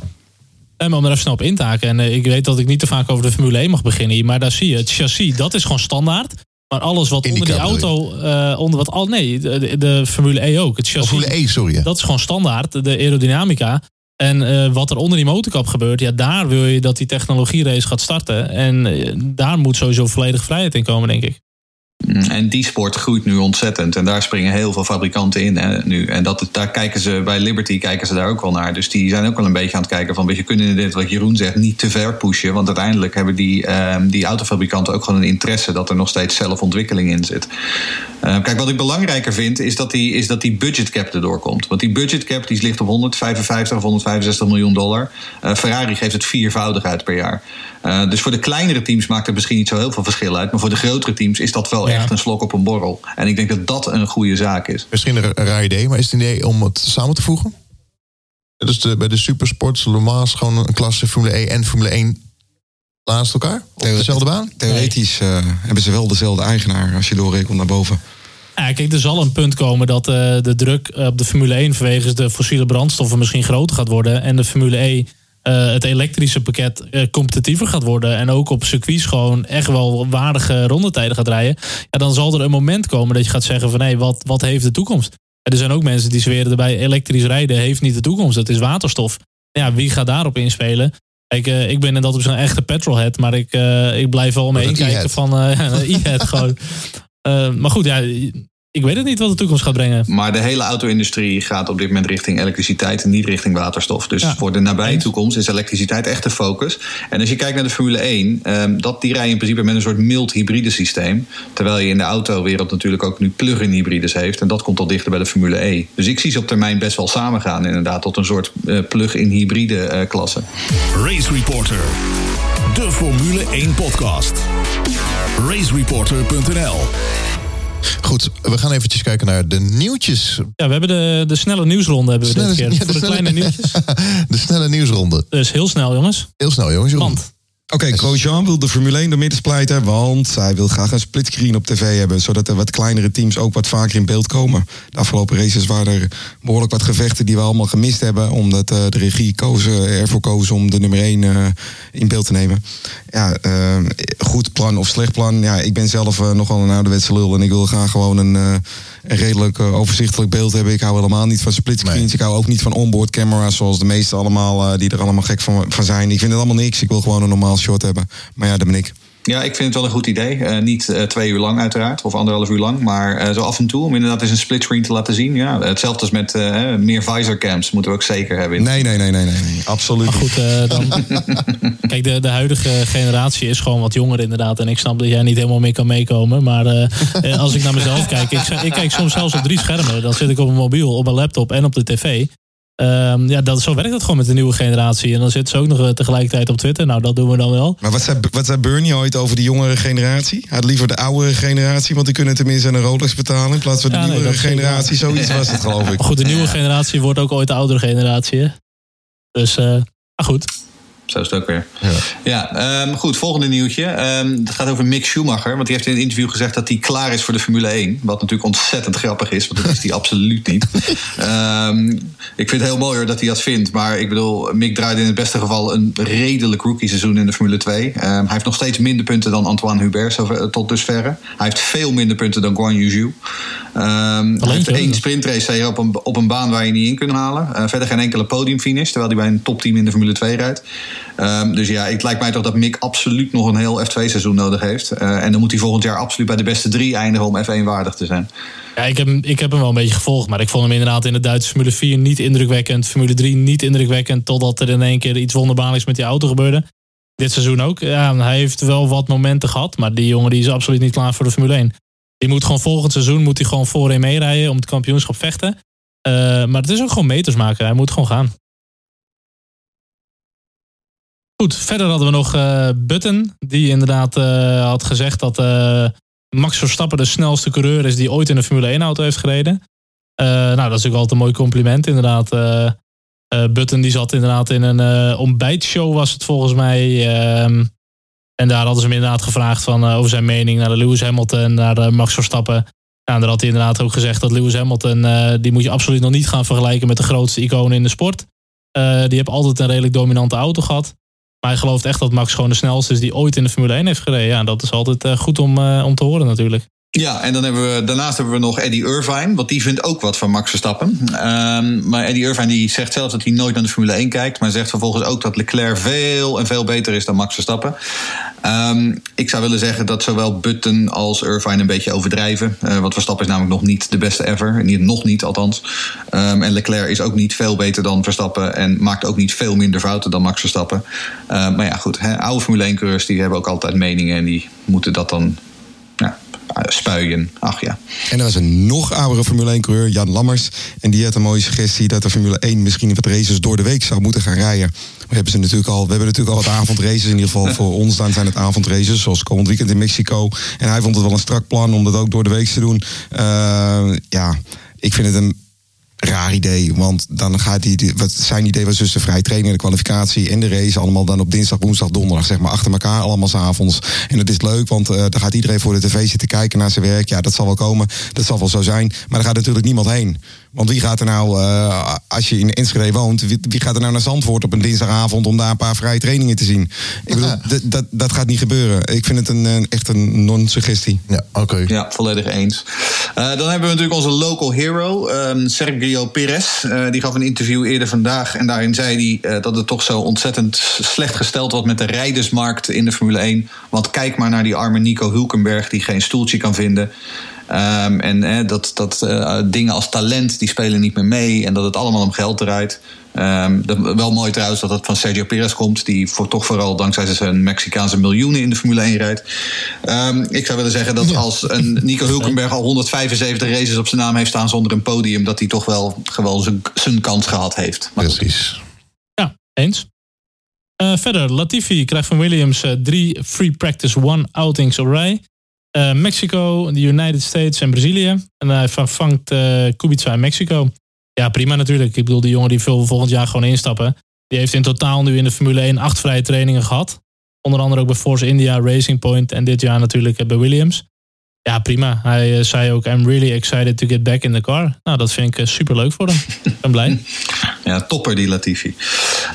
Maar om er even snel op in te haken. En eh, ik weet dat ik niet te vaak over de Formule 1 mag beginnen hier. Maar daar zie je, het chassis, dat is gewoon standaard. Maar alles wat onder die auto... eh, onder wat al, nee, de, Formule E ook. Het chassis, Formule E, sorry. dat is gewoon standaard. De aerodynamica. En eh, wat er onder die motorkap gebeurt... Ja, daar wil je dat die technologierace gaat starten. En daar moet sowieso volledige vrijheid in komen, denk ik. Mm, En die sport groeit nu ontzettend. En daar springen heel veel fabrikanten in hè, nu. En dat, daar kijken ze bij Liberty kijken ze daar ook wel naar. Dus die zijn ook wel een beetje aan het kijken van... Je, kunnen dit, wat Jeroen zegt, niet te ver pushen. Want uiteindelijk hebben die, ehm, die autofabrikanten ook gewoon een interesse... dat er nog steeds zelfontwikkeling in zit. Eh, kijk, wat ik belangrijker vind, is dat, die, is dat die budgetcap erdoor komt. Want die budgetcap die ligt op 155 of 165 miljoen dollar. Eh, Ferrari geeft het viervoudig uit per jaar. Eh, dus voor de kleinere teams maakt het misschien niet zo heel veel verschil uit. Maar voor de grotere teams is dat wel echt een slok op een borrel. En ik denk dat dat een goede zaak is. Misschien een raar idee, maar is het idee om het samen te voegen? Dus de, bij de Supersport, Le Mans, gewoon een klasse Formule 1 en Formule 1 naast elkaar? Op dezelfde baan? Theoretisch uh, hebben ze wel dezelfde eigenaar als je doorrekent naar boven. Ja, kijk, er zal een punt komen dat eh, de druk op de Formule 1 vanwege de fossiele brandstoffen misschien groter gaat worden. En de Formule 1 eh, het elektrische pakket eh, competitiever gaat worden. En ook op circuits gewoon echt wel waardige rondetijden gaat rijden. Ja, dan zal er een moment komen dat je gaat zeggen van hé, wat, wat heeft de toekomst? Er zijn ook mensen die zweren erbij, elektrisch rijden heeft niet de toekomst. Dat is waterstof. Ja, wie gaat daarop inspelen? Kijk, eh, ik ben in dat op een echte petrolhead, maar ik, ik blijf wel meekijken van uh, e-head gewoon. maar goed, ja, ik weet het niet wat de toekomst gaat brengen. Maar de hele auto-industrie gaat op dit moment richting elektriciteit en niet richting waterstof. Dus Ja. voor de nabije toekomst is elektriciteit echt de focus. En als je kijkt naar de Formule 1, ehm, dat, die rijden in principe met een soort mild hybride systeem. Terwijl je in de autowereld natuurlijk ook nu plug-in hybrides heeft. En dat komt al dichter bij de Formule E. Dus ik zie ze op termijn best wel samengaan inderdaad tot een soort eh, plug-in hybride eh, klasse. Race Reporter. De Formule 1 podcast. Racereporter.nl Goed, we gaan eventjes kijken naar de nieuwtjes. Ja, we hebben de, de snelle nieuwsronde hebben we dit keer. ja, voor de, snelle- kleine nieuwtjes. de snelle nieuwsronde. Dus heel snel, jongens. Heel snel, jongens. Jeroen. Oké, Grosjean wil de Formule 1 door midden splijten, want hij wil graag een splitscreen op tv hebben, zodat er wat kleinere teams ook wat vaker in beeld komen. De afgelopen races waren er behoorlijk wat gevechten die we allemaal gemist hebben, omdat eh, de regie kozen, ervoor koos om de nummer 1 eh, in beeld te nemen. Ja, eh, goed plan of slecht plan. Ja, ik ben zelf nogal een ouderwetse lul en ik wil graag gewoon een, een redelijk eh, overzichtelijk beeld hebben. Ik hou helemaal niet van splitscreens. Nee. Ik hou ook niet van onboard camera's, zoals de meesten allemaal, eh, die er allemaal gek van, van zijn. Ik vind het allemaal niks. Ik wil gewoon een normaal shot hebben. Maar ja, dat ben ik. Ja, ik vind het wel een goed idee. Eh, niet eh, twee uur lang uiteraard, of anderhalf uur lang. Maar eh, zo af en toe om inderdaad eens een splitscreen te laten zien. Ja, hetzelfde als met eh, meer visor cams moeten we ook zeker hebben. Nee, nee, nee, nee, nee. nee. Absoluut maar goed, eh, dan. Kijk, de, de huidige generatie is gewoon wat jonger inderdaad. En ik snap dat jij niet helemaal mee kan meekomen. Maar als ik naar mezelf kijk, ik, ik kijk soms zelfs op drie schermen. Dan zit ik op mijn mobiel, op mijn laptop en op de tv. Ehm, ja, dat, zo werkt het gewoon met de nieuwe generatie. En dan zitten ze ook nog eh, tegelijkertijd op Twitter. Nou, dat doen we dan wel. Maar wat zei, wat zei Bernie ooit over de jongere generatie? Hij had liever de oudere generatie, want die kunnen tenminste een Rolex betalen. In plaats van de Ja, nieuwere dat zeker generatie. Zoiets was het, geloof ik. Maar goed, de nieuwe generatie wordt ook ooit de oudere generatie. Hè? Dus, eh maar goed. Zo is het ook weer. Ja, ja ehm, goed. Volgende nieuwtje. Um, dat gaat over Mick Schumacher. Want die heeft in een interview gezegd dat hij klaar is voor de Formule 1. Wat natuurlijk ontzettend grappig is, want dat is hij absoluut niet. Um, ik vind het heel mooi hoor dat hij dat vindt. Maar ik bedoel, Mick draaide in het beste geval een redelijk rookie seizoen in de Formule 2. hij heeft nog steeds minder punten dan Antoine Hubert tot dusverre. Hij heeft veel minder punten dan Guan Yu hij heeft één sprintrace op een, op een baan waar je niet in kunt halen. Uh, verder geen enkele podiumfinish, terwijl hij bij een topteam in de Formule 2 rijdt. Um, dus ja, het lijkt mij toch dat Mick absoluut nog een heel F2-seizoen nodig heeft. Uh, en dan moet hij volgend jaar absoluut bij de beste drie eindigen om F1 waardig te zijn. Ja, ik heb, ik heb hem wel een beetje gevolgd, maar ik vond hem inderdaad in de Duitse Formule 4 niet indrukwekkend. Formule 3 niet indrukwekkend, totdat er in één keer iets wonderbaarlijks met die auto gebeurde. Dit seizoen ook. Ja, hij heeft wel wat momenten gehad, maar die jongen die is absoluut niet klaar voor de Formule 1. Die moet gewoon volgend seizoen moet hij gewoon voorin meerijden om het kampioenschap vechten. Uh, maar het is ook gewoon meters maken. Hij moet gewoon gaan. Goed, verder hadden we nog uh, Button. Die inderdaad uh, had gezegd dat uh, Max Verstappen de snelste coureur is die ooit in een Formule 1 auto heeft gereden. nou, dat is ook altijd een mooi compliment inderdaad. Button die zat inderdaad in een ontbijtshow was het volgens mij. Ehm, en daar hadden ze hem inderdaad gevraagd van, over zijn mening naar Lewis Hamilton, naar Max Verstappen. Nou, daar had hij inderdaad ook gezegd dat Lewis Hamilton, die moet je absoluut nog niet gaan vergelijken met de grootste iconen in de sport. die heeft altijd een redelijk dominante auto gehad. Maar hij gelooft echt dat Max gewoon de snelste is die ooit in de Formule 1 heeft gereden. Ja, dat is altijd uh, goed om, uh, om te horen natuurlijk. Ja, en dan hebben we, daarnaast hebben we nog Eddie Irvine, want die vindt ook wat van Max Verstappen. Um, maar Eddie Irvine die zegt zelf dat hij nooit naar de Formule 1 kijkt, maar zegt vervolgens ook dat Leclerc veel en veel beter is dan Max Verstappen. Um, ik zou willen zeggen dat zowel Button als Irvine een beetje overdrijven. Uh, want Verstappen is namelijk nog niet de beste ever. Niet, nog niet althans. Um, en Leclerc is ook niet veel beter dan Verstappen. En maakt ook niet veel minder fouten dan Max Verstappen. Maar ja, goed. Oude Formule 1-coureurs die hebben ook altijd meningen. En die moeten dat dan spuien. Ach ja. En er was een nog oudere Formule 1-coureur, Jan Lammers. En die had een mooie suggestie dat de Formule 1 misschien wat races door de week zou moeten gaan rijden. We hebben, ze natuurlijk al, we hebben natuurlijk al wat avondraces. In ieder geval voor ons dan zijn het avondraces. Zoals komend weekend in Mexico. En hij vond het wel een strak plan om dat ook door de week te doen. Uh, ja, ik vind het een raar idee. Want dan gaat hij, wat zijn idee was dus de vrije training, de kwalificatie en de race allemaal dan op dinsdag, woensdag, donderdag, zeg maar achter elkaar, allemaal s'avonds. En dat is leuk, want uh, dan gaat iedereen voor de tv zitten kijken naar zijn werk. Ja, dat zal wel komen, dat zal wel zo zijn. Maar er gaat natuurlijk niemand heen. Want wie gaat er nou, uh, als je in Enschede woont, wie, wie, gaat er nou naar Zandvoort op een dinsdagavond om daar een paar vrije trainingen te zien? Ik bedoel, dat, dat gaat niet gebeuren. Ik vind het een, een echt een non-suggestie. Ja, oké. Ja, volledig eens. Uh, dan hebben we natuurlijk onze local hero, um, Sergio Perez. Uh, die gaf een interview eerder vandaag en daarin zei hij dat het toch zo ontzettend slecht gesteld was met de rijdersmarkt in de Formule 1. Want kijk maar naar die arme Nico Hulkenberg die geen stoeltje kan vinden. Um, en eh, dat, dat uh, dingen als talent, die spelen niet meer mee. En dat het allemaal om geld draait. Um, dat, wel mooi trouwens dat het van Sergio Perez komt. Die voor, toch vooral dankzij zijn Mexicaanse miljoenen in de Formule 1 rijdt. Um, ik zou willen zeggen dat als een Nico Hulkenberg al 175 races op zijn naam heeft staan zonder een podium. Dat hij toch wel gewoon zijn kans gehad heeft. Maar Precies. Ja, eens. Uh, verder, Latifi krijgt van Williams drie free practice one outings op rij. Uh, Mexico, de United States en Brazilië. En hij vervangt uh, Kubica in Mexico. Ja, prima natuurlijk. Ik bedoel, die jongen die wil volgend jaar gewoon instappen. Die heeft in totaal nu in de Formule 1 acht vrije trainingen gehad. Onder andere ook bij Force India, Racing Point en dit jaar natuurlijk bij Williams. Ja, prima. Hij zei ook, I'm really excited to get back in the car. Nou, dat vind ik super leuk voor hem. ik ben blij. Ja, topper die Latifi.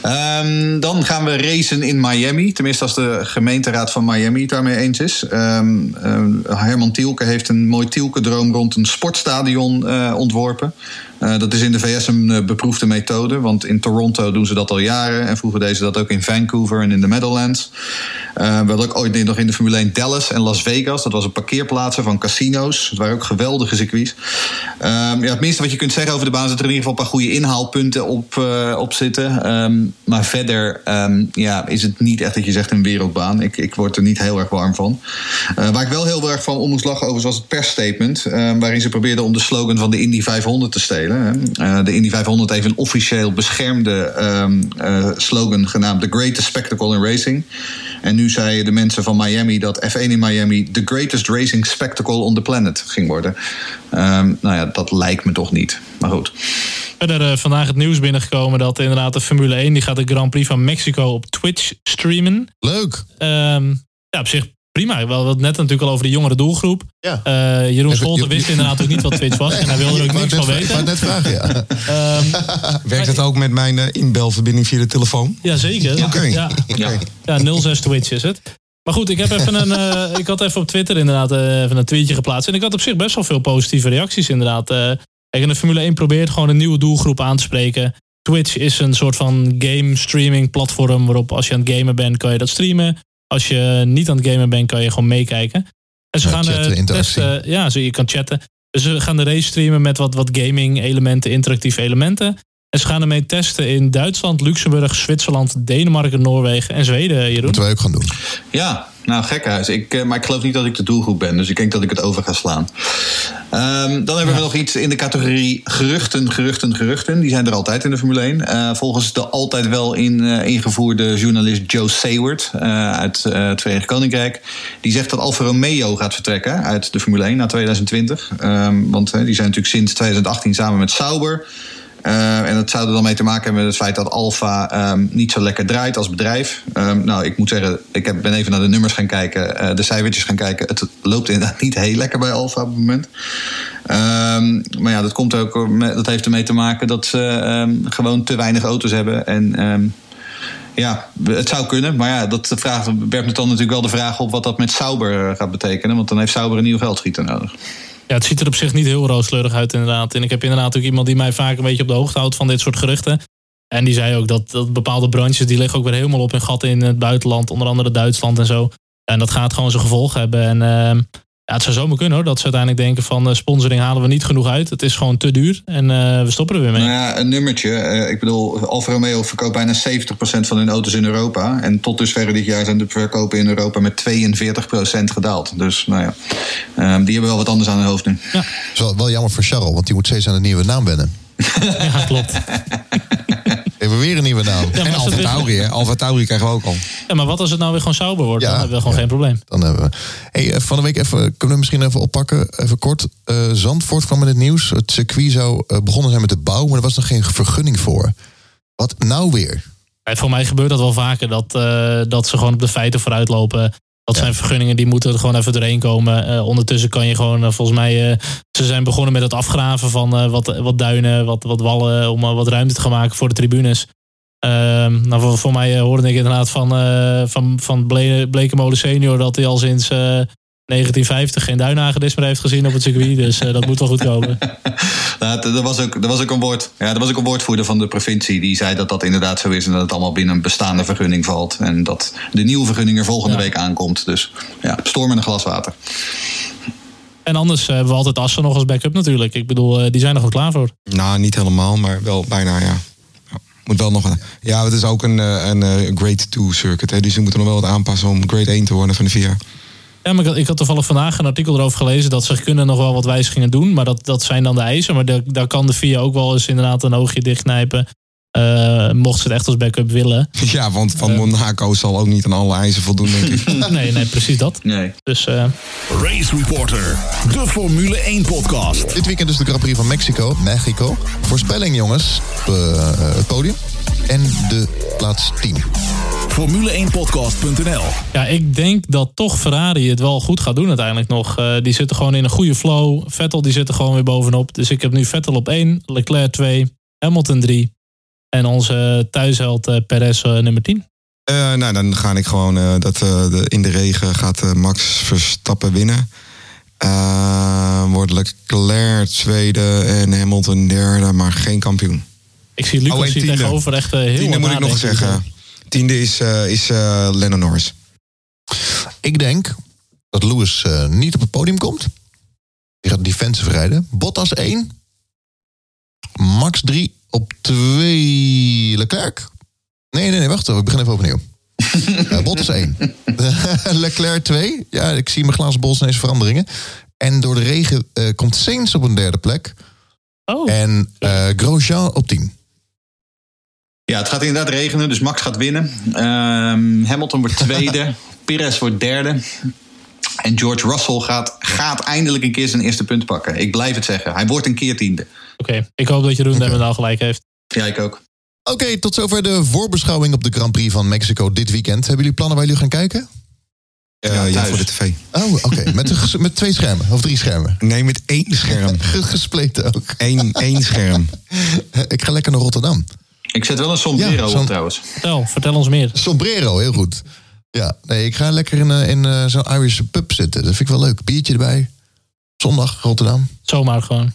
Um, dan gaan we racen in Miami. Tenminste, als de gemeenteraad van Miami het daarmee eens is. Um, um, Herman Tielke heeft een mooi Tielke-droom rond een sportstadion uh, ontworpen. Uh, dat is in de VS een beproefde methode, want in Toronto doen ze dat al jaren. En vroeger deden ze dat ook in Vancouver en in de Meadowlands. We hadden ook ooit nog in de Formule 1 Dallas en Las Vegas. Dat was een parkeerplaatsen van casino's. Het waren ook geweldige circuits. ja, het minste wat je kunt zeggen over de baan is dat er in ieder geval een paar goede inhaalpunten op, op zitten. Um, maar verder um, ja, is het niet echt dat je zegt een wereldbaan. Ik, ik word er niet heel erg warm van. waar ik wel heel erg van om moest over was het persstatement. waarin ze probeerden om de slogan van de Indy 500 te stelen. Uh, de Indy 500 heeft een officieel beschermde slogan genaamd The Greatest Spectacle in Racing. En nu zeiden de mensen van Miami dat F1 in Miami the greatest racing spectacle on the planet ging worden. Nou ja, dat lijkt me toch niet. Maar goed. Verder uh, vandaag het nieuws binnengekomen dat inderdaad de Formule 1 die gaat de Grand Prix van Mexico op Twitch streamen. Leuk. Um, ja, op zich prima. Wel net natuurlijk al over de jongere doelgroep. Ja. Uh, Jeroen Scholten wist inderdaad ook niet wat Twitch was. En hij wilde er ook niks van weten. Ik net vragen, ja. um, Werkt het ook met mijn uh, inbelverbinding via de telefoon? Ja, zeker. Oké. Okay. Ja. Ja, 06 Twitch is het. Maar goed, ik, heb even een, uh, ik had even op Twitter inderdaad even een tweetje geplaatst. En ik had op zich best wel veel positieve reacties inderdaad. Kijk, de Formule 1 probeert gewoon een nieuwe doelgroep aan te spreken. Twitch is een soort van game streaming platform waarop als je aan het gamen bent kan je dat streamen. Als je niet aan het gamen bent kan je gewoon meekijken. En ze Ja, gaan chatten, eh, testen, ja, zo, je kan chatten. Dus ze gaan de race streamen met wat, wat gaming elementen, interactieve elementen. En ze gaan ermee testen in Duitsland, Luxemburg, Zwitserland, Denemarken, Noorwegen en Zweden, Jeroen. Moeten wij ook gaan doen. Ja, nou gekhuis. Ik, eh, maar ik geloof niet dat ik de doelgroep ben, dus ik denk dat ik het over ga slaan. Ehm, dan hebben we nog iets in de categorie geruchten, geruchten, geruchten. Die zijn er altijd in de Formule 1. Eh, volgens de altijd wel in, eh, ingevoerde journalist Joe Sayward eh, uit het Verenigd Koninkrijk. Die zegt dat Alfa Romeo gaat vertrekken uit de Formule 1 na 2020. Ehm, want die zijn natuurlijk sinds 2018 samen met Sauber. Uh, en dat zou er dan mee te maken hebben met het feit dat Alfa um, niet zo lekker draait als bedrijf. Um, nou, ik moet zeggen, ik heb, ben even naar de nummers gaan kijken, uh, de cijfertjes gaan kijken. Het loopt inderdaad niet heel lekker bij Alfa op het moment. Maar ja, dat, komt ook, met, dat heeft ermee te maken dat ze gewoon te weinig auto's hebben. En ja, het zou kunnen. Maar ja, dat vraagt, werpt dan natuurlijk wel de vraag op wat dat met Sauber gaat betekenen. Want dan heeft Sauber een nieuw geldschieter nodig. Ja, het ziet er op zich niet heel rooskleurig uit inderdaad. En ik heb inderdaad ook iemand die mij vaak een beetje op de hoogte houdt van dit soort geruchten. En die zei ook dat, dat bepaalde branches die liggen ook weer helemaal op hun gat in het buitenland. Onder andere Duitsland en zo. En dat gaat gewoon zijn gevolg hebben. En uh, ja, het zou zomaar kunnen hoor. Dat ze uiteindelijk denken van uh, sponsoring halen we niet genoeg uit. Het is gewoon te duur. En uh, we stoppen er weer mee. Nou ja, een nummertje. Uh, ik bedoel, Alfa Romeo verkoopt bijna 70% van hun auto's in Europa. En tot dusver dit jaar zijn de verkopen in Europa met 42% gedaald. Dus nou ja, um, die hebben wel wat anders aan hun hoofd nu. Ja. Dat is wel, wel jammer voor Charles, want die moet steeds aan de nieuwe naam wennen. ja, klopt. Even weer een nieuwe naam. Ja, en Alfa Tauri, hè? Alfa Tauri krijgen we ook al. Ja, maar wat als het nou weer gewoon Sauber wordt? Ja, dan hebben we gewoon geen probleem. Dan hebben we. Hey, eh, van de week even, kunnen we misschien even oppakken, even kort. Uh, Zandvoort kwam in het nieuws. Het circuit zou uh, begonnen zijn met de bouw, maar er was nog geen vergunning voor. Wat nou weer? Voor mij gebeurt dat wel vaker, dat, uh, dat ze gewoon op de feiten vooruit lopen. Dat zijn vergunningen die moeten er gewoon even doorheen komen. Uh, ondertussen kan je gewoon, uh, volgens mij, uh, ze zijn begonnen met het afgraven van wat, wat duinen, wat, wat wallen, om wat ruimte te gaan maken voor de tribunes. Ehm, nou, voor, voor, mij hoorde ik inderdaad van, van, van Ble Blekemolen senior dat hij al sinds 1950 geen duinhagedis meer heeft gezien op het circuit. Dus dat moet wel goed komen. nou, er, was ook, er, was ook een woord, ja, er was ook een woordvoerder van de provincie die zei dat dat inderdaad zo is en dat het allemaal binnen een bestaande vergunning valt. En dat de nieuwe vergunning er volgende ja. week aankomt. Dus ja, storm in een glas water. En anders hebben we altijd Assen nog als backup natuurlijk. Ik bedoel, die zijn er gewoon klaar voor. Nou, niet helemaal, maar wel bijna, ja. Moet wel nog een, ja, het is ook een, een, een Grade 2 circuit. Hè, dus ze moeten nog wel wat aanpassen om Grade 1 te worden van de VIA. Ja, maar ik had, ik had toevallig vandaag een artikel erover gelezen dat ze kunnen nog wel wat wijzigingen doen. Maar dat, dat zijn dan de eisen. Maar daar kan de VIA ook wel eens inderdaad een oogje dichtknijpen. Uh, mocht ze het echt als backup willen. Ja, want van uh, Monaco zal ook niet aan alle eisen voldoen, denk ik. nee, nee, precies dat. Nee. Dus, uh... Race Reporter, de Formule 1 podcast. Dit weekend dus de Grand Prix van Mexico. Mexico. Voorspelling, jongens. het podium. En de plaats 10. Formule1podcast.nl Ja, ik denk dat toch Ferrari het wel goed gaat doen uiteindelijk nog. Uh, die zitten gewoon in een goede flow. Vettel die zit er gewoon weer bovenop. Dus ik heb nu Vettel op 1, Leclerc 2, Hamilton 3. En onze thuisheld uh, Perez uh, nummer 10. Uh, nou, dan ga ik gewoon uh, dat uh, de, in de regen gaat Max Verstappen winnen. wordt Leclerc tweede en Hamilton derde, maar geen kampioen. Ik zie Lucas Oh, hier tiende. tegenover echt heel Tiende wat moet ik nog zeggen. Tiende is, uh, is uh, Lennon Norris. Ik denk dat Lewis uh, niet op het podium komt. Die gaat defensive rijden. Bottas 1. Max 3 op 2 Leclerc. Nee, nee, nee, wacht even. Ik begin even opnieuw. uh, Bottas 1. Leclerc 2. Ja, ik zie mijn glazen bol ineens veranderingen. En door de regen uh, komt Sainz op een derde plek. Oh, En uh, Grosjean op 10. Ja, het gaat inderdaad regenen, dus Max gaat winnen. Um, Hamilton wordt tweede. Perez wordt derde. En George Russell gaat, gaat eindelijk een keer zijn eerste punt pakken. Ik blijf het zeggen. Hij wordt een keer tiende. Oké, ik hoop dat Jeroen okay. nou gelijk heeft. Ja, ik ook. Oké, tot zover de voorbeschouwing op de Grand Prix van Mexico dit weekend. Hebben jullie plannen waar jullie gaan kijken? Ja, Ja, voor de tv. Oh, oké. met, met twee schermen of drie schermen. Nee, met één scherm. Ge- Gespleten ook. Eén, één scherm. Ik ga lekker naar Rotterdam. Ik zet wel een sombrero Ja, op trouwens. Vertel, vertel ons meer. Sombrero, heel goed. Ja, nee, ik ga lekker in, eh, in eh, zo'n Irish pub zitten. Dat vind ik wel leuk. Biertje erbij. Zondag, Rotterdam. Zomaar gewoon.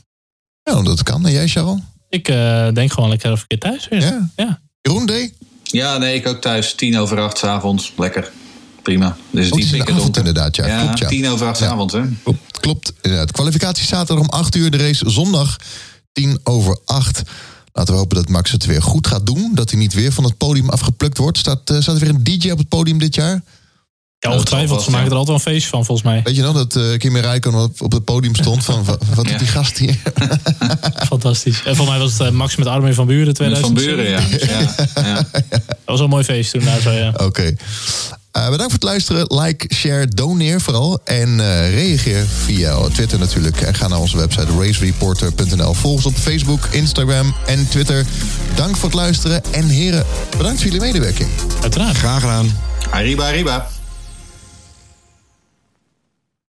Ja, dat kan. En jij, Sharon? Ik eh, denk gewoon lekker even een keer thuis weer. Ja. ja. Jeroen, D? Ja, nee, ik ook thuis. Tien over acht 's avonds. Lekker. Prima. Dus Oh, het is in de avond inderdaad, ja. Ja, Klopt, ja. tien over acht 's Ja. avonds, hè? Klopt, klopt. Inderdaad. Kwalificatie zaterdag om 8 uur. De race zondag 10 over 8. Laten we hopen dat Max het weer goed gaat doen. Dat hij niet weer van het podium afgeplukt wordt. Staat, eh, staat er weer een DJ op het podium dit jaar? Ja, ongetwijfeld. Ze maken ja. er altijd wel een feestje van, volgens mij. Weet je nog dat eh Kimi Räikkönen op, op het podium stond? Van, wa- wat doet Ja. die gast hier? Fantastisch. En volgens mij was het eh, Max met Armin van Buren Met 2000. Van Buren, ja. ja, ja. Dat was een mooi feest toen daar zo, ja. Oké. Eh, bedankt voor het luisteren. Like, share, doneer vooral. En eh, reageer via Twitter natuurlijk. En ga naar onze website racereporter.nl. Volg ons op Facebook, Instagram en Twitter. Dank voor het luisteren. En heren, bedankt voor jullie medewerking. Uiteraard. Graag gedaan. Arriba, arriba.